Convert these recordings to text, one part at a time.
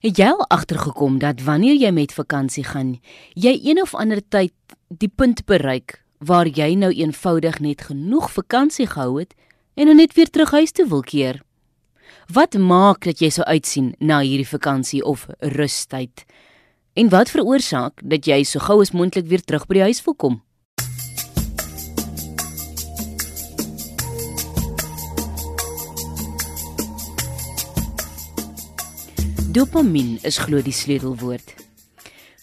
Het jy al agtergekom dat wanneer jy met vakansie gaan, jy een of ander tyd die punt bereik waar jy nou eenvoudig net genoeg vakansie gehou het en nou net weer terug huis toe wil keer? Wat maak dat jy so uitsien na hierdie vakansie of rustyd? En wat veroorsaak dat jy so gou as moontlik weer terug by die huis wil kom? Dopamien is glo die sleutelwoord.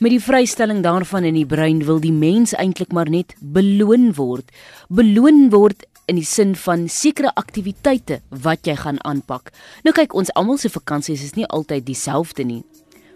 Met die vrystelling daarvan in die brein wil die mens eintlik maar net beloon word. Beloon word in die sin van sekere aktiwiteite wat jy gaan aanpak. Nou kyk, ons almal se vakansies is nie altyd dieselfde nie.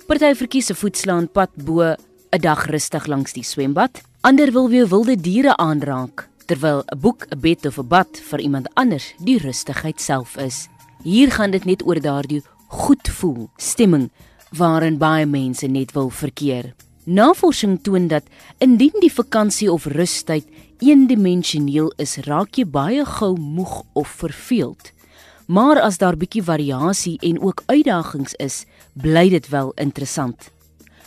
Party verkies 'n voetslaan pad bo 'n dag rustig langs die swembad. Ander wil weer wilde diere aanraak, terwyl 'n boek, 'n bed of 'n bad vir iemand anders die rustigheid self is. Hier gaan dit net oor daardie goed voel stemming waarin baie mense net wil verkeer. Navorsing toon dat indien die vakansie of rustyd eendimensioneel is, raak jy baie gou moeg of verveeld. Maar as daar bietjie variasie en ook uitdagings is, bly dit wel interessant.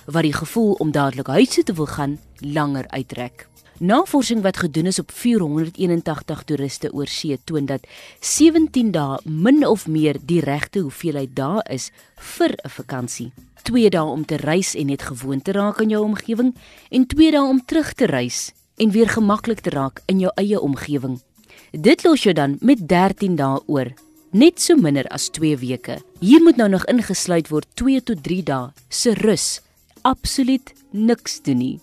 Wat die gevoel om dadelik huis toe te wil gaan langer uitrek. Navorsing wat gedoen is op 481 toeriste oor see toon dat 17 dae min of meer die regte hoeveelheid dae is vir 'n vakansie. 2 dae om te reis en net gewoon te raak aan jou omgewing en 2 dae om terug te reis en weer gemaklik te raak in jou eie omgewing. Dit los jou dan met 13 dae oor, net so minder as 2 weke. Hier moet nou nog ingesluit word 2 tot 3 dae se rus. Absoluut niks doen nie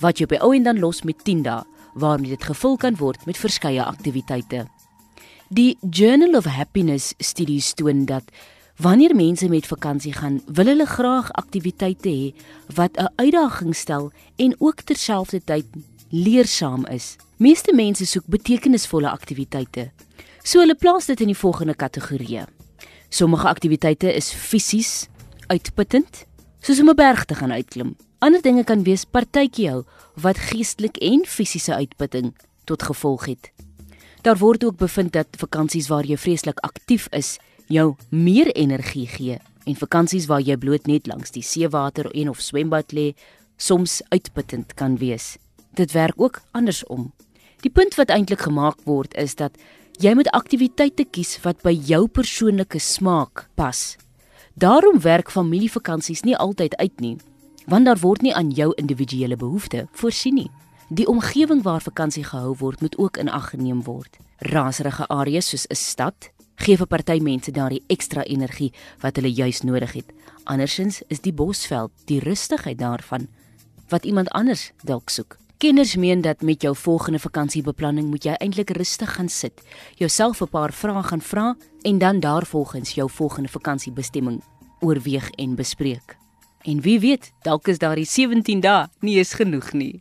wat jy op die ou en dan los met 10 dae waarmee dit gevul kan word met verskeie aktiwiteite. Die Journal of Happiness studies toon dat wanneer mense met vakansie gaan, wil hulle graag aktiwiteite hê wat 'n uitdaging stel en ook terselfdertyd leersaam is. Meeste mense soek betekenisvolle aktiwiteite. So hulle plaas dit in die volgende kategorieë. Sommige aktiwiteite is fisies uitputtend, soos om 'n berg te gaan uitklim. Ander dinge kan wees partytjie hou wat geestelik en fisiese uitputting tot gevolg het. Daar word ook bevind dat vakansies waar jy vreeslik aktief is, jou meer energie gee en vakansies waar jy bloot net langs die seewater en of swembad lê, soms uitputtend kan wees. Dit werk ook andersom. Die punt wat eintlik gemaak word is dat jy moet aktiwiteite kies wat by jou persoonlike smaak pas. Daarom werk familievakansies nie altyd uit nie want daar word nie aan jou individuele behoeftes voorsien nie. Die omgewing waar vakansie gehou word moet ook in ag geneem word. Raserige areas soos 'n stad gee vir party mense daardie ekstra energie wat hulle juis nodig het. Andersins is die bosveld die rustigheid daarvan wat iemand anders dalk soek. Kenners meen dat met jou volgende vakansiebeplanning moet jy eintlik rustig gaan sit, jouself 'n paar vrae gaan vra en dan daarvolgens jou volgende vakansiebestemming oorweeg en bespreek. En wie weet, dalk is daardie 17 dae nie eens genoeg nie.